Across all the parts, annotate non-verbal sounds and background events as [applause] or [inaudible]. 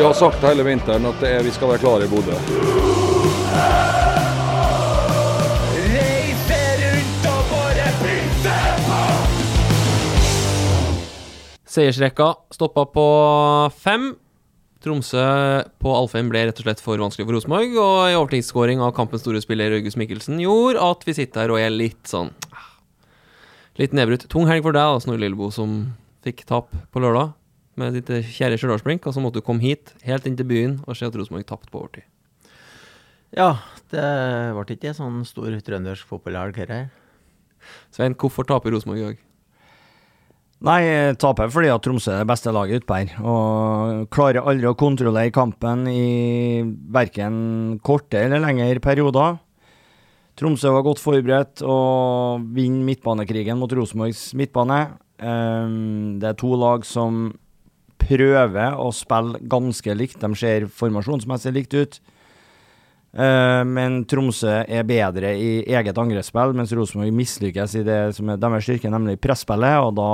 Vi har sagt hele vinteren at er, vi skal være klare i Bodø. Seiersrekka stoppa på fem. Tromsø på Alfheim ble rett og slett for vanskelig for Rosenborg, og en overtidsskåring av kampens store spiller August Mikkelsen gjorde at vi sitter her og er litt sånn ah, Litt nedbrutt. Tung helg for deg, da, Snorre Lillebo, som fikk tap på lørdag med ditt kjære Stjørdalsblink, og så måtte du komme hit, helt inn til byen, og se at Rosenborg tapte på overtid. Ja, det ble ikke en sånn stor trøndersk fotballhelg her. Svein, hvorfor taper Rosenborg i dag? Nei, taper fordi at Tromsø er det beste laget utpå her. Og klarer aldri å kontrollere kampen i verken korte eller lengre perioder. Tromsø var godt forberedt og vinner midtbanekrigen mot Rosenborgs midtbane. Um, det er to lag som prøver å spille ganske likt. De ser formasjonsmessig likt ut. Uh, men Tromsø er bedre i eget angrepsspill, mens Rosenborg mislykkes i det som er deres styrke, nemlig presspillet. Og da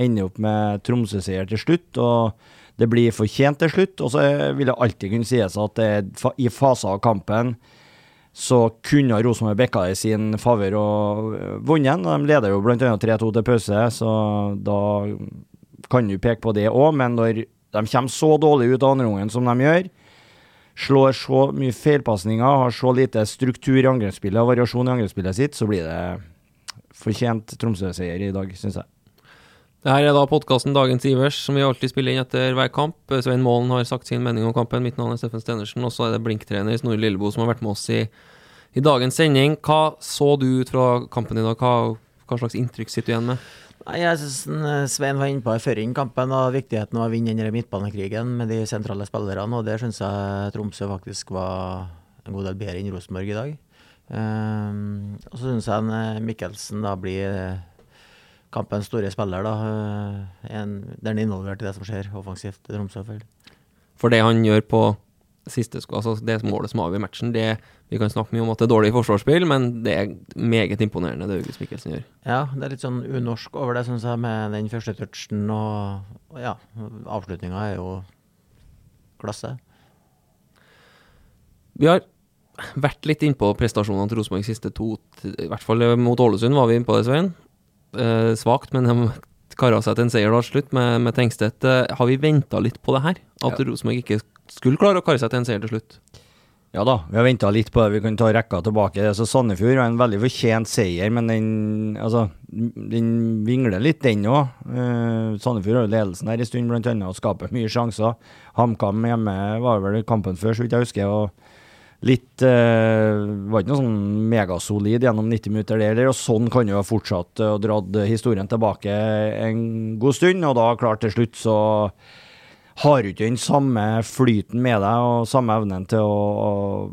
ender opp med Tromsø-seier til slutt. Og det blir fortjent til slutt. Og så vil det alltid kunne sies at det, i faser av kampen så kunne Rosenborg bekka i sin favør og vunnet. De leder jo bl.a. 3-2 til pause, så da kan du peke på det òg. Men når de kommer så dårlig ut av andre omgangen som de gjør, slår så mye feilpasninger, har så lite struktur i angrepsspillet og variasjon i angrepsspillet sitt, så blir det fortjent Tromsø-seier i dag, syns jeg. Det her er da podkasten Dagens Ivers, som vi alltid spiller inn etter hver kamp. Svein Målen har sagt sin mening om kampen. Mitt navn er Steffen Stenersen. Og så er det Blink-trener Snorre Lillebo som har vært med oss i, i, dagens sending. Hva så du ut fra kampen i dag? Hva, hva slags inntrykk sitter du igjen med? Jeg synes Svein var inne på før kampen og viktigheten av å vinne denne midtbanekrigen med de sentrale spillerne. og Der syns jeg Tromsø faktisk var en god del bedre enn Rosenborg i dag. Um, og så syns jeg Mikkelsen da blir kampens store spiller. da, en, Der han er involvert i det som skjer offensivt i Tromsø. For det han gjør på siste altså det målet som avgjør matchen, det vi kan snakke mye om at det er dårlig forsvarsspill, men det er meget imponerende det August Mikkelsen gjør. Ja, det er litt sånn unorsk over det, syns jeg, med den første touchen og, og ja, avslutninga er jo klasse. Vi har vært litt innpå prestasjonene til Rosenborg siste to, i hvert fall mot Ålesund var vi innpå det, Svein. Eh, Svakt, men de kara seg til en seier da slutt med, med Tengstedt. Eh, har vi venta litt på det her? At ja. Rosenborg ikke skulle klare å kare seg til en seier til slutt? Ja da, vi har venta litt på det. Vi kan ta rekka tilbake. Så Sandefjord var en veldig fortjent seier, men den, altså, den vingler litt, den òg. Uh, Sandefjord har jo ledelsen her en stund, blant annet, og skaper mye sjanser. HamKam hjemme var vel kampen før, så vidt jeg husker. og Litt uh, Var ikke noe sånn megasolid gjennom 90 minutter der, og sånn kan jo ha fortsatt og dratt historien tilbake en god stund. Og da, klart til slutt, så har du ikke den samme flyten med deg og samme evnen til å,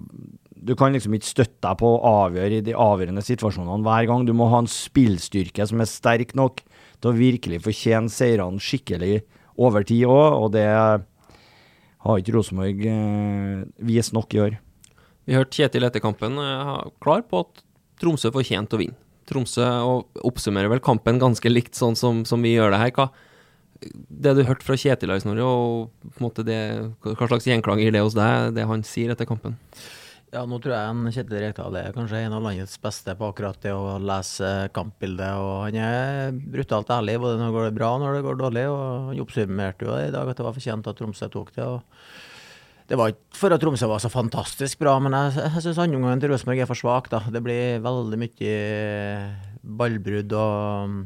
Du kan liksom ikke støtte deg på å avgjøre i de avgjørende situasjonene hver gang. Du må ha en spillstyrke som er sterk nok til å virkelig fortjene seirene skikkelig over tid òg, og det har ikke Rosenborg eh, vist nok i år. Vi hørte Kjetil etter kampen eh, klar på at Tromsø fortjente å vinne. Tromsø oppsummerer vel kampen ganske likt sånn som, som vi gjør det her. Hva, det du hørte fra Kjetil her, Snorre, og på en måte det, hva slags gjenklang gir det hos deg, det han sier etter kampen? Ja, nå tror jeg Kjetil Rekdal er kanskje en av landets beste på akkurat det å lese kampbildet. og Han er brutalt ærlig både når det går bra og når det går dårlig. og Han oppsummerte jo i dag at det var fortjent at Tromsø tok det. og det var ikke for at Tromsø var så fantastisk bra, men jeg, jeg syns andreomgangen til Rosenborg er for svak. da. Det blir veldig mye ballbrudd og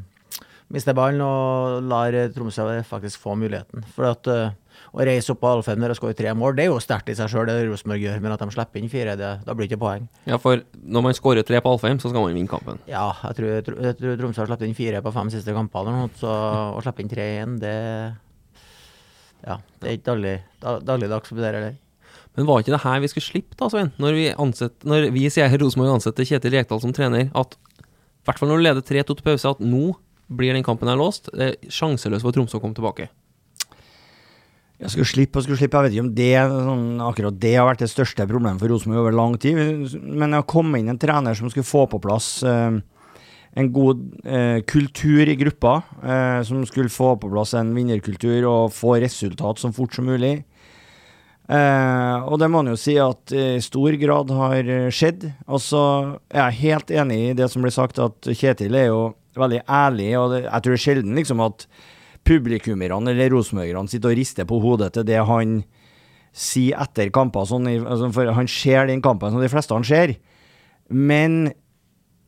mister ballen og lar Tromsø faktisk få muligheten. For at uh, Å reise opp på Alfheim og skåre tre mål, det er jo sterkt i seg sjøl, det Rosenborg gjør. Men at de slipper inn fire, det, da blir det ikke poeng. Ja, for når man skårer tre på Alfheim, så skal man vinne kampen. Ja, jeg tror, jeg tror, Tromsø har sluppet inn fire på fem siste kamper eller noe, så å slippe inn tre igjen, det Ja, det er ikke daglig, dags dagligdags for det heller. Men var ikke det her vi skulle slippe, da, Svein? Når vi, ansett, når vi sier Rosenborg ansetter Kjetil Rekdal som trener, at i hvert fall når du leder 3-2 til pause, at nå blir den kampen her låst. Det er sjanseløst for Tromsø å komme tilbake. Jeg skulle slippe og skulle slippe. Jeg vet ikke om det sånn, akkurat det har vært det største problemet for Rosenborg over lang tid. Men å komme inn en trener som skulle få på plass eh, en god eh, kultur i gruppa. Eh, som skulle få på plass en vinnerkultur og få resultat så fort som mulig. Eh, og det må man jo si at i stor grad har eh, skjedd. Og så er jeg helt enig i det som blir sagt, at Kjetil er jo veldig ærlig. Og jeg tror det er sjelden liksom at publikummerne eller rosenborgerne sitter og rister på hodet til det han sier etter kamper. Sånn, altså, for han ser den kampen som de fleste han ser. Men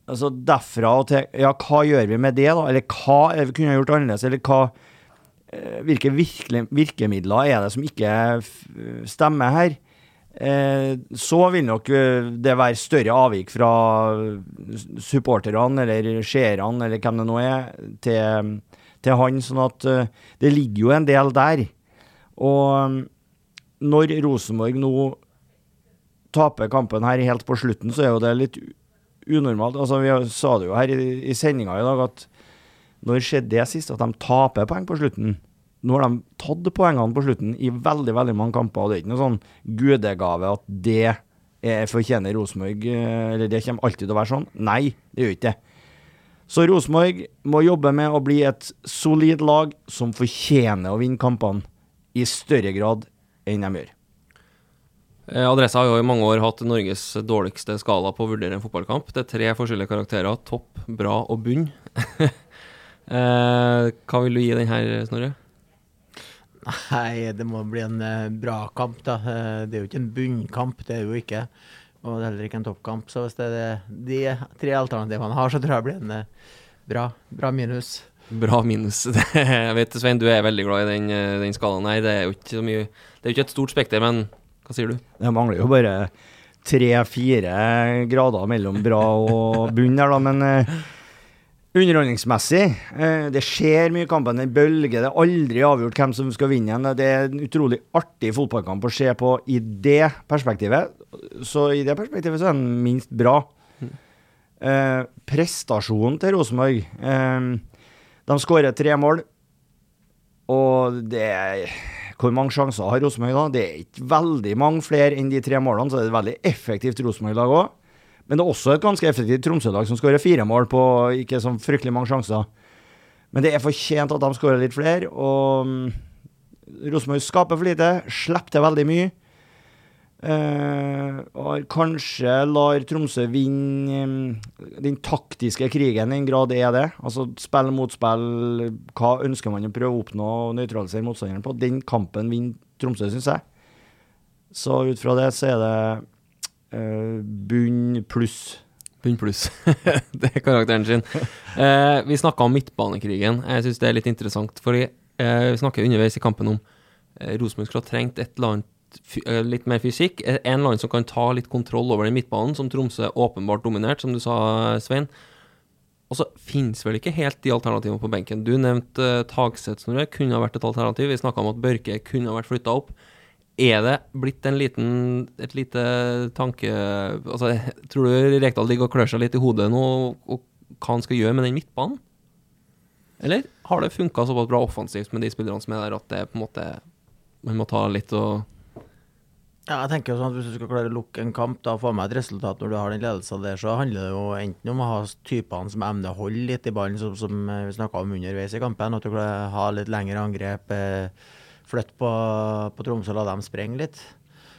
altså, derfra og til Ja, hva gjør vi med det, da? Eller hva vi kunne ha gjort annerledes? Eller hva eh, Hvilke virkemidler er det som ikke stemmer her? Eh, så vil nok eh, det være større avvik fra supporterne eller seerne eller hvem det nå er, til, til han. Sånn at eh, det ligger jo en del der. Og mm, når Rosenborg nå taper kampen her helt på slutten, så er jo det litt unormalt. Altså, vi sa det jo her i, i sendinga i dag at når skjedde det sist at de taper poeng på slutten? Nå har de tatt poengene på slutten i veldig veldig mange kamper, og det er ikke noe sånn gudegave at det er fortjener Rosenborg, eh, eller det kommer alltid til å være sånn. Nei, det gjør ikke det. Så Rosenborg må jobbe med å bli et solid lag som fortjener å vinne kampene i større grad enn de gjør. Eh, Adressa har jo i mange år hatt Norges dårligste skala på å vurdere en fotballkamp. Det er tre forskjellige karakterer. Topp, bra og bunn. [laughs] eh, hva vil du gi den her, Snorre? Nei, det må bli en eh, bra kamp, da. Eh, det er jo ikke en bunnkamp, det er jo ikke. Og det er heller ikke en toppkamp. Så hvis det er de tre alternativene man har, så tror jeg det blir en eh, bra, bra minus. Bra minus. [laughs] Jeg vet, Svein, du er veldig glad i den, den skalaen her. Det er jo ikke så mye Det er jo ikke et stort spekter, men hva sier du? Det mangler jo bare tre-fire grader mellom bra og bunn her, da. Men underholdningsmessig eh, Det skjer mye i kampen. Den bølger. Det er aldri avgjort hvem som skal vinne igjen. Det er en utrolig artig fotballkamp å se på i det perspektivet. Så i det perspektivet så er den minst bra. Eh, prestasjonen til Rosenborg eh, De skårer tre mål, og det er hvor mange sjanser har Rosenborg da? Det er ikke veldig mange flere enn de tre målene, så det er et veldig effektivt Rosenborg-lag òg. Men det er også et ganske effektivt Tromsø-lag som skårer fire mål på ikke så fryktelig mange sjanser. Men det er fortjent at de skårer litt flere, og mm, Rosenborg skaper for lite, slipper til veldig mye. Uh, og kanskje lar Tromsø vinne um, den taktiske krigen, i en grad er det. Altså spill mot spill, hva ønsker man å prøve å oppnå og nøytralisere motstanderen på? Den kampen vinner Tromsø, syns jeg. Så ut fra det så er det eh, bunn pluss. Bunn pluss. [laughs] det er karakteren sin. Eh, vi snakka om midtbanekrigen. Jeg syns det er litt interessant, fordi eh, vi snakker underveis i kampen om eh, Rosenborg skulle ha trengt et eller annet litt mer fysikk. En eller annen som kan ta litt kontroll over den midtbanen, som Tromsø åpenbart dominert, som du sa, Svein. Og så finnes vel ikke helt de alternativene på benken. Du nevnte uh, Tagseth, Snorre, kunne ha vært et alternativ. Vi snakka om at Børke kunne ha vært flytta opp. Er det blitt en liten, et lite tanke altså, Tror du Rekdal ligger og klør seg litt i hodet nå, og hva han skal gjøre med den midtbanen? Eller har det funka såpass bra offensivt med de spillerne som er der, at det på en måte Man må ta litt og Ja, jeg tenker jo sånn at Hvis du skal klare å lukke en kamp da, og få med et resultat når du har den ledelsen der, så handler det jo enten om å ha typene som evner å holde litt i ballen, som, som eh, vi snakka om underveis i kampen. At du klarer å ha litt lengre angrep, eh, flytte på, på Tromsø og la dem sprenge litt.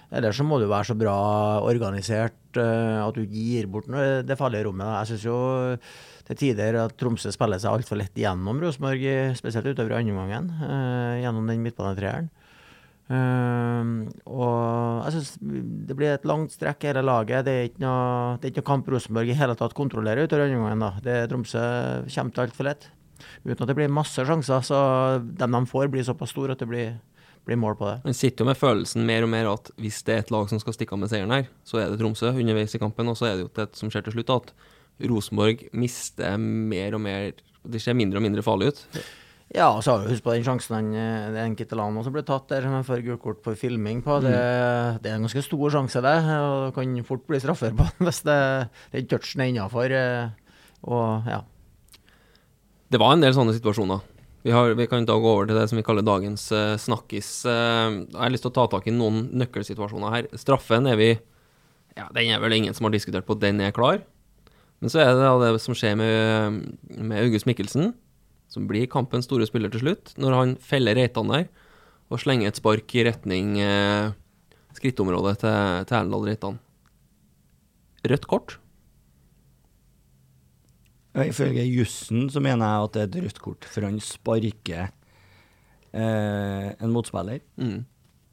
Eller så må du være så bra organisert eh, at du gir bort noe, det farlige rommet. Jeg syns jo til tider at Tromsø spiller seg altfor lett gjennom Rosenborg, spesielt utover andre gangen, eh, gjennom den midtbanetreeren. Uh, og jeg syns det blir et langt strekk hele laget. Det er ikke noe, er ikke noe kamp Rosenborg i hele tatt kontrollerer utover andre gangen. Det Tromsø kommer til altfor lett. Uten at det blir masse sjanser, så dem de får, blir såpass store at det blir, blir mål på det. Man sitter jo med følelsen mer og mer at hvis det er et lag som skal stikke av med seieren her, så er det Tromsø underveis i kampen, og så er det jo det som skjer til slutt, at Rosenborg mister mer og mer Det ser mindre og mindre farlig ut. Ja, og så har vi husk på den sjansen han, den det er en Kittelano som ble tatt der, som han får gult kort for filming på. Det, det er en ganske stor sjanse, det. Og det kan fort bli straffer på [laughs] hvis det, den touchen er innafor. Og ja. Det var en del sånne situasjoner. Vi, har, vi kan da gå over til det som vi kaller dagens uh, snakkis. Uh, jeg har lyst til å ta tak i noen nøkkelsituasjoner her. Straffen er vi Ja, den er vel ingen som har diskutert på, den er klar. Men så er det da det som skjer med, med August Mikkelsen, som blir kampens store spiller til slutt, når han feller Reitan der og slenger et spark i retning uh, skrittområdet til, til Erlend Reitan. Rødt kort. Ifølge jussen så mener jeg at det er et rødt kort, for han sparker eh, en motspiller. Mm.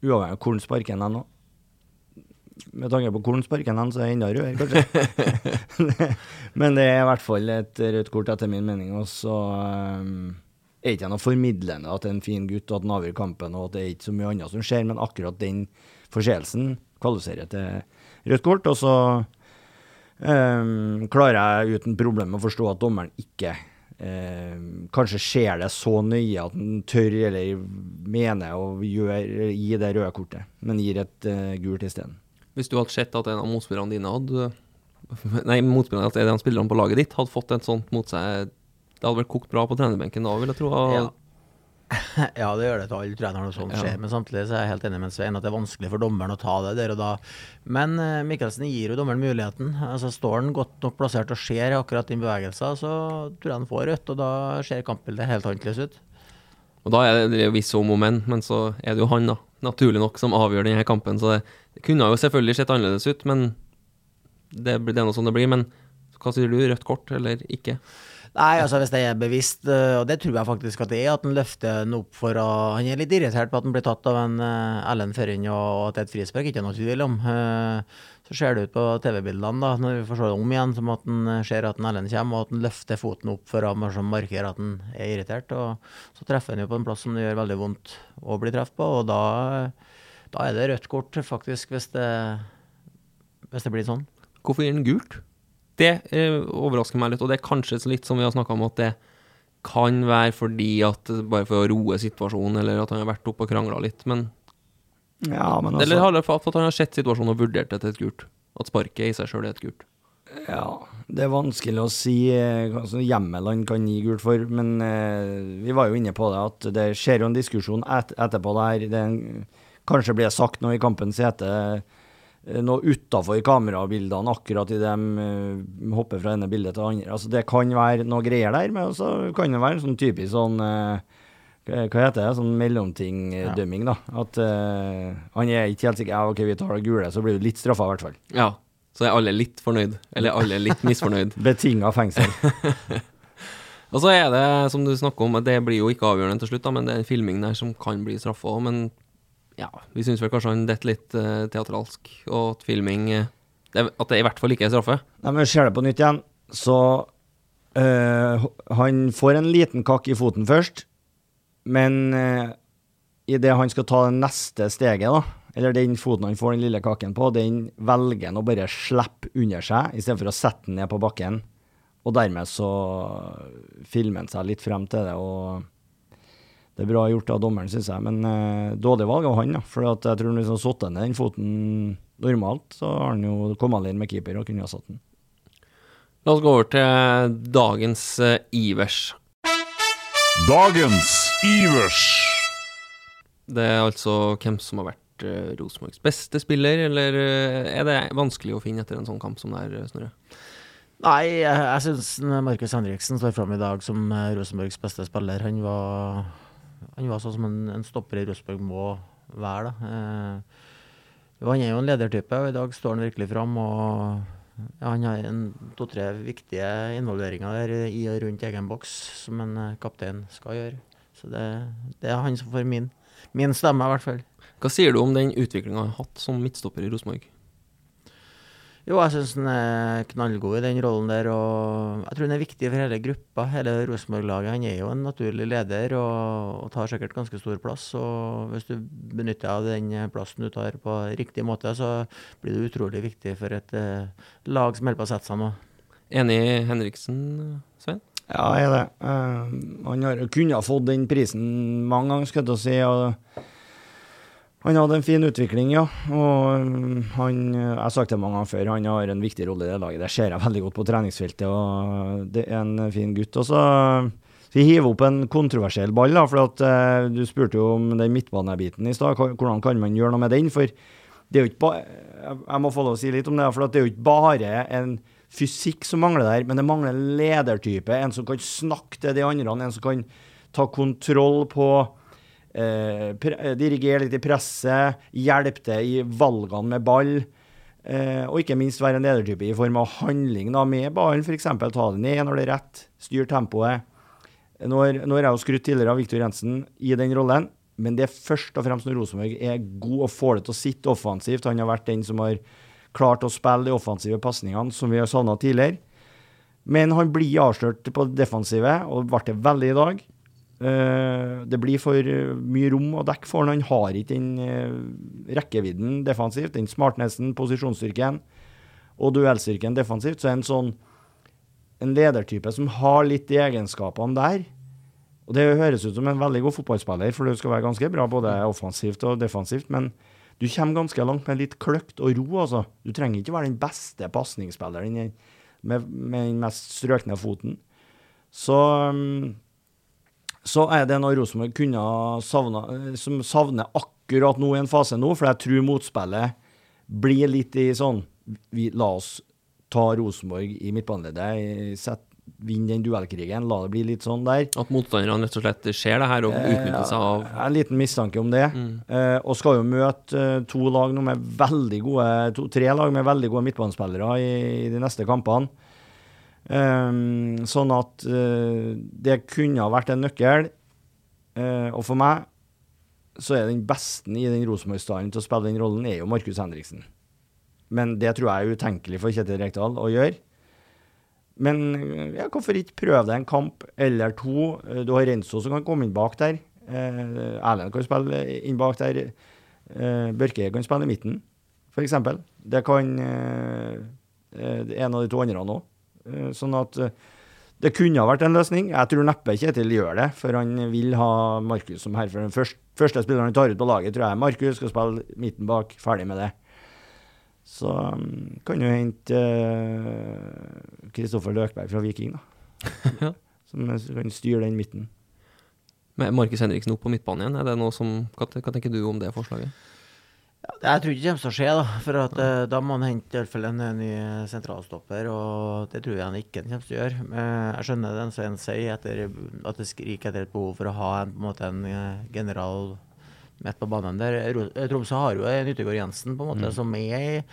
Uavhengig av hvor han sparker den nå. Med tanke på hvor han sparker den, så er det enda rødere, kanskje. [laughs] Men det er i hvert fall et rødt kort, etter min mening. Og så um, er ikke jeg noe formidlende at det er en fin gutt, og at han avgjør kampen, og at det er ikke så mye annet som skjer, men akkurat den forseelsen kvalifiserer til rødt kort. Og så um, klarer jeg uten problem å forstå at dommeren ikke um, kanskje ser det så nøye at han tør eller mener å gjøre, gi det røde kortet, men gir et uh, gult isteden. Hvis du hadde sett at en av motspillerne dine hadde [laughs] Nei, motspillerne, at en av spillerne på laget ditt hadde fått et sånt mot seg Det hadde vel kokt bra på trenerbenken da, vil jeg tro. Ja. [laughs] ja, det gjør det til alle trenere når sånt Ja. skjer. Men samtidig så er jeg helt enig med Svein at det er vanskelig for dommeren å ta det der og da. Men uh, Mikkelsen gir jo dommeren muligheten. Altså Står han godt nok plassert og ser akkurat din bevegelser, så tror jeg han får rødt, og da ser kampbildet helt annerledes ut. Og da er det visse om og men, men så er det jo han, da, naturlig nok, som avgjør denne kampen. Så det, det kunne jo selvfølgelig sett annerledes ut, men det, det er nå sånn det blir. Men hva sier du, rødt kort eller ikke? Nei, altså hvis det er bevisst, øh, og det tror jeg faktisk at det er, at han løfter den opp for å Han er litt irritert på at han blir tatt av en uh, Ellen Førren, og at det er et frispark, ikke noe tvil om. Eh, så ser det ut på TV-bildene, da, når vi får se det om igjen, som at han eh, ser at en Ellen kommer, og at han løfter foten opp for å markere at han er irritert. Og så treffer han jo på en plass som det gjør veldig vondt å bli truffet på, og da, da er det rødt kort, faktisk, hvis det, hvis det blir sånn. Hvorfor gir han gult? Det eh, overrasker meg litt, og det er kanskje litt som vi har snakka om, at det kan være fordi at bare for å roe situasjonen, eller at han har vært oppe og krangla litt, men Ja, men Eller i har det at han har sett situasjonen og vurdert det til et gult? At sparket i seg sjøl er et gult? Ja, det er vanskelig å si eh, hva altså, hjemmel han kan gi gult for, men eh, vi var jo inne på det at det skjer jo en diskusjon et, etterpå der. Det en, kanskje blir det sagt noe i kampens hete, noe utafor kamerabildene akkurat idet de eh, hopper fra ene bildet til det andre. Altså, det kan være noe greier der, men så kan det være sånn typisk sånn eh, hva heter det? Sånn mellomtingdømming, da. At uh, han er ikke helt sikker. Ja, OK, vi tar det gule, så blir du litt straffa, i hvert fall. Ja. Så er alle litt fornøyd, eller alle litt misfornøyd. [laughs] Betinga fengsel. [laughs] Og så er det, som du snakker om, det blir jo ikke avgjørende til slutt, da, men det er en filming der som kan bli straffa òg. Men ja, vi syns vel kanskje han detter litt uh, teatralsk, og at filming uh, det, At det i hvert fall ikke er straffe. Nei, men ser det på nytt igjen, så uh, Han får en liten kakk i foten først, men uh, idet han skal ta det neste steget, da, eller den foten han får den lille kaken på, den velger han å bare slippe under seg, istedenfor å sette den ned på bakken. Og dermed så filmer han seg litt frem til det, og det er bra gjort av dommeren, syns jeg. Men uh, dårlig valg av han, da. For at jeg tror han han satte ned den foten normalt, så har han jo kommet alene med keeper og kunne ha satt den. La oss gå over til dagens eh, Ivers. Dagens Ivers. Det er altså hvem som har vært uh, Rosenborgs beste spiller, eller eh, er det vanskelig å finne etter en sånn kamp som det her, Snorre? Nei, jeg, jeg syns Markus Henriksen står fram i dag som eh, Rosenborgs beste spiller. Han var, han var sånn som en, en stopper i Rosenborg må være. Eh, han er jo en ledertype, og i dag står han virkelig fram. og ja, Han har to-tre viktige involveringer der i og rundt egen boks, som en eh, kaptein skal gjøre. Så det, det er han som får min, min stemme, i hvert fall. Hva sier du om den utviklinga han har hatt som midtstopper i Rosenborg? Jo, jeg syns han er knallgod i den rollen der, og jeg tror han er viktig for hele gruppa, hele Rosenborg-laget. Han er jo en naturlig leder og, og, tar sikkert ganske stor plass. og Hvis du benytter deg av den plassen du tar på riktig måte, så blir det utrolig viktig for et uh, lag som holder på å sette seg nå. Enig i Henriksen, Svein? Ja, jeg er det. Uh, han har, kunne ha fått den prisen mange ganger, skal jeg si. og han hadde en fin utvikling, ja. Og mm, han, jeg har sagt det mange ganger før, han har en viktig rolle i det laget. Det ser jeg veldig godt på treningsfeltet, og det er en fin gutt. Og så skal vi hive opp en kontroversiell ball, da, for at, uh, du spurte jo om den midtbanebiten i stad. Hvordan kan man gjøre noe med den? For det er jo ikke Jeg må få lov å si litt om det, for det er jo ikke bare en fysikk som mangler der, men det mangler en ledertype. En som kan snakke til de andre, en som kan ta kontroll på eh, dirigere litt i presset, hjelpe til i valgene med ball. Eh, og ikke minst være en ledertype i form av handling da, med ballen, f.eks. ta det ned når det er rett, styre tempoet. Nå har jeg jo skrutt tidligere av Viktor Jensen i den rollen, men det er først og fremst når Rosenborg er god og får det til å sitte offensivt. Han har vært den som har klart å spille de offensive pasningene som vi har savna tidligere. Men han blir avslørt på det defensive, og ble det veldig i dag. Uh, det blir for uh, mye rom å dekke for han. Har ikke den uh, rekkevidden defensivt, den smartnessen, posisjonsstyrken og duellstyrken defensivt. Så er en sånn en ledertype som har litt de egenskapene der. Og Det høres ut som en veldig god fotballspiller, for du skal være ganske bra både offensivt og defensivt. Men du kommer ganske langt med litt kløkt og ro. altså. Du trenger ikke være den beste pasningsspilleren med, med den mest strøkne foten. Så um, så er det noe Rosenborg kunne savna, som savner akkurat nå i en fase nå, for jeg tror motspillet blir litt i sånn vi, La oss ta Rosenborg i midtbaneleddet, vinne den duellkrigen. La det bli litt sånn der. At motstanderne rett og slett ser det her og eh, utnytter seg av En liten mistanke om det. Mm. Eh, og skal jo møte eh, to lag nå med veldig gode, to, tre lag med veldig gode midtbanespillere i, i de neste kampene. Um, sånn at uh, det kunne ha vært en nøkkel. Uh, og for meg så er den beste i den Rosenborg-stallen til å spille den rollen, er jo Markus Henriksen. Men det tror jeg er utenkelig for Kjetil Rekdal å gjøre. Men ja, hvorfor ikke prøve det en kamp eller to? Du har Renzo som kan komme inn bak der. Uh, Erlend kan spille inn bak der. Børke kan spille i midten, f.eks. Det kan en av de to andre òg. Eh, sånn at eh, det kunne ha vært en løsning. Jeg tror neppe Kjetil gjør det, for han vil ha Markus som herfra. Den første, første spilleren han tar ut på laget, tror jeg Markus. Skal spille midten bak. Ferdig med det. Så um, kan jo hente Kristoffer uh, Løkberg fra Viking, da. [laughs] som kan styre den midten. Med Markus Henriksen opp på midtbanen igjen, er det noe som, hva tenker du om det forslaget? Jeg tror ikke det kommer til å skje, da. For at, ja. da må han hente i hvert fall en, en ny sentralstopper, og det tror jeg han ikke kommer til å gjøre. men jeg skjønner det Svein sier, at det skriker etter et behov for å ha en, på en, måte, en uh, general midt på banen der. Tromsø har jo Nyttegård Jensen, på en måte, mm. som er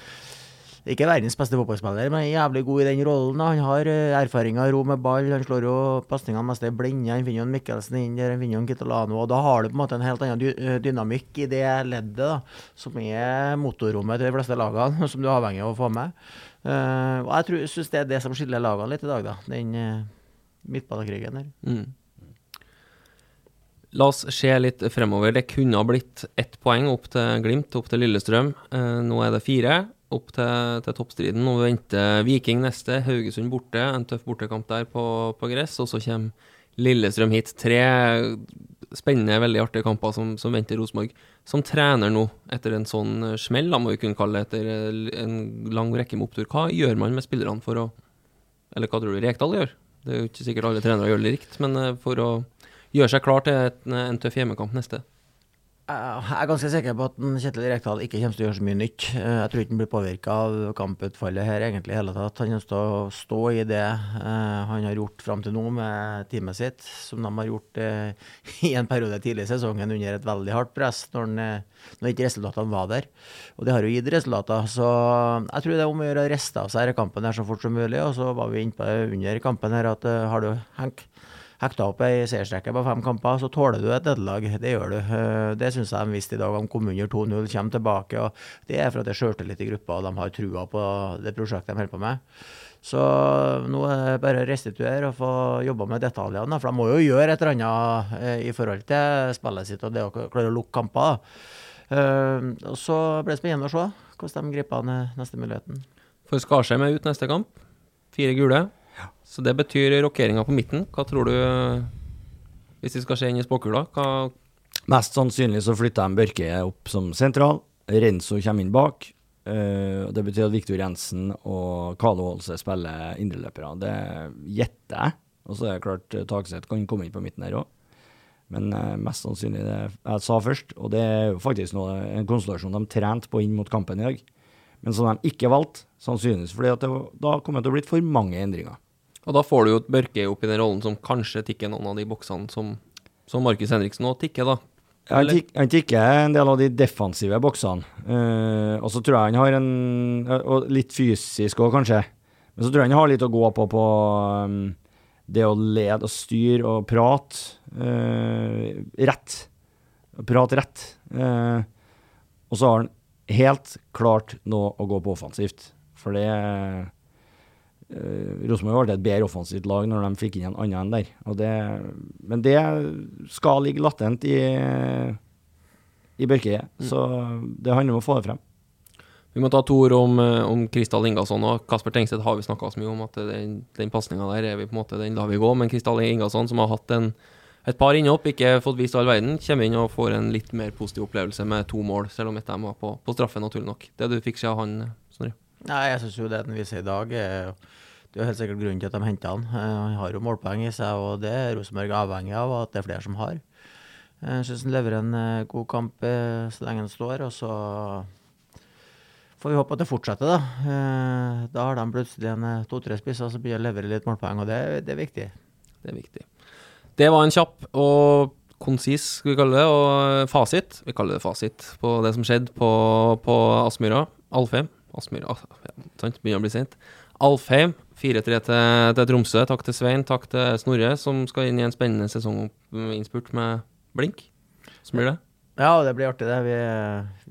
ikke verdens beste fotballspiller, men jævlig god i den rollen. Han har uh, erfaringer, ro med ball. Han slår jo pasningene mest i blinde. Han finner jo en Mikkelsen inn der, han finner jo en Kitolano. Og da har du på en måte en helt annen eh, dynamikk i det leddet, da, som er motorrommet til de fleste lagene, [laughs] som du er avhengig av å få med. Uh, og jeg syns det er det som skiller lagene litt i dag, da. Den uh, midtbanekrigen der. Mm. La oss se litt fremover. Det kunne ha blitt ett poeng opp til Glimt, opp til Lillestrøm. Eh, nå er det fire opp til, til toppstriden. Nå venter Viking neste, Haugesund borte. En tøff bortekamp der på, på gress. Og så kommer Lillestrøm hit. Tre spennende, veldig artige kamper som, som venter Rosenborg. Som trener nå, etter en sånn smell, da må vi kunne kalle det, etter en lang rekke med opptur. Hva gjør man med spillerne for å Eller hva tror du Rekdal gjør? Det er jo ikke sikkert alle trenere gjør det riktig, men eh, for å gjøre seg klar til et, en tøff hjemmekamp neste. Jeg er ganske sikker på at Kjetil Rekdal ikke kommer til å gjøre så mye nytt. Eh, jeg tror ikke han blir påvirka av kamputfallet her egentlig hele tatt. Han kommer til å stå i det uh, han har gjort fram til nå med teamet sitt, som de har gjort uh, [laughs] i en periode tidlig i sesongen under et veldig hardt press, når, han, når ikke resultatene var der. Og det har jo gitt resultater. Så jeg tror det er om å gjøre å riste av seg denne kampen her så fort som mulig. Og så var vi inne på under kampen her at har du Henk hekta opp ei seiersrekke på fem kamper, så tåler du et nederlag. Det gjør du. Eh, Det syns jeg de visste i dag. De kom under 2-0, kommer tilbake. og Det er for at det er sjøltillit i gruppa, og de har trua på det prosjektet de holder på med. Så nå er det bare å restituere og få jobba med detaljene. For de må jo gjøre et eller annet eh, i forhold til spillet sitt og det å klare å lukke kamper. Eh, og Så blir det spennende å se hvordan de griper an eh, neste muligheten. For Skarsheim er ut neste kamp. Fire gule. Så det betyr rokeringa på midten. Hva tror du, hvis det skal skje inn i spåkula? Mest sannsynlig så flytter de Børke opp som sentral. Renzo kommer inn bak. Eh, det betyr at Viktor Jensen og Carlo Holse spiller indreløpere. Det gjetter jeg. Og så er det klart eh, Takseth kan komme inn på midten her òg. Men eh, mest sannsynlig det jeg sa først. Og det er jo faktisk noe, en konstellasjon de trente på inn mot kampen i dag. Men som de ikke valgte, sannsynligvis fordi det, da kommer det til å bli for mange endringer. Og da får du jo Børke opp i den rollen som kanskje tikker noen av de boksene som, som Markus Henriksen òg tikker, da. Han tikker en del av de defensive boksene. Uh, og så tror jeg han har en Og litt fysisk òg, kanskje. Men så tror jeg han har litt å gå på på um, det å lede og styre og prate uh, rett. Prate rett. Uh, og så har han helt klart noe å gå på offensivt. For det uh, Rosenborg ble et bedre offensivt lag når de fikk inn en annen enn der. Og det, men det skal ligge latent i, i Børke. Så det handler om å få det frem. Vi må ta to ord om, eh, om Kristal Ingasson og Kasper Tengstedt har vi snakka mye om at den, den pasninga der er vi på en måte den lar vi gå. Men Kristal Ingasson, som har hatt en, et par innhopp, ikke fått vist all verden, kommer inn og får en litt mer positiv opplevelse med to mål, selv om et av dem var på, på straffe, naturlig nok. Det du fikk se av han? Nei, jeg syns jo det den viser i dag, det er jo helt sikkert grunnen til at de henter han. Eh, Han har jo målpoeng i seg, og det er Rosenborg avhengig av at det er flere som har. Jeg syns han leverer en eh, god kamp eh, så lenge han står, og så får vi håpe at det fortsetter, da. Eh, Da har de plutselig en eh, to-tre spisser som begynner å levere litt målpoeng, og det, det er viktig. Det er viktig. Det var en kjapp og konsis, skal vi kalle det, og fasit. Vi kaller det fasit på det som skjedde på, på Aspmyra. Alfheim. Ah, ja, sant, begynner å bli sent. Alfheim, 4-3 til, til Tromsø. Takk til Svein, takk til Snorre, som skal inn i en spennende sesonginnspurt med blink. Så blir det. Ja, det blir artig, det. Vi,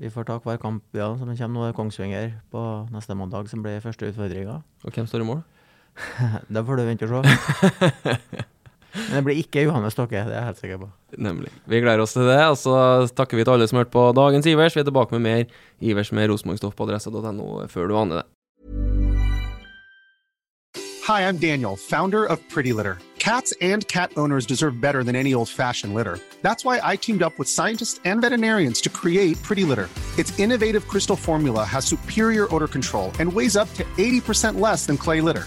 vi får ta hver kamp ja, som kommer nå. er Kongsvinger på neste mandag, som blir første utfordringa. Og hvem står i mål? [laughs] Det får du vente og se. [laughs] Men det blir ikke Johannes Stokke, det er jeg helt sikker på. Nemlig. Vi gleder oss til det, og så takker vi til alle som hørte på dagens Ivers. Vi er tilbake med mer Ivers med Rosenborg-stoff på adressa.no før du aner det. Hi, I'm Daniel, founder of Pretty Litter. Cats and cat owners deserve better than any old fashioned litter. That's why I teamed up with scientists and veterinarians to create Pretty Litter. Its innovative crystal formula has superior odor control and weighs up to 80% less than clay litter.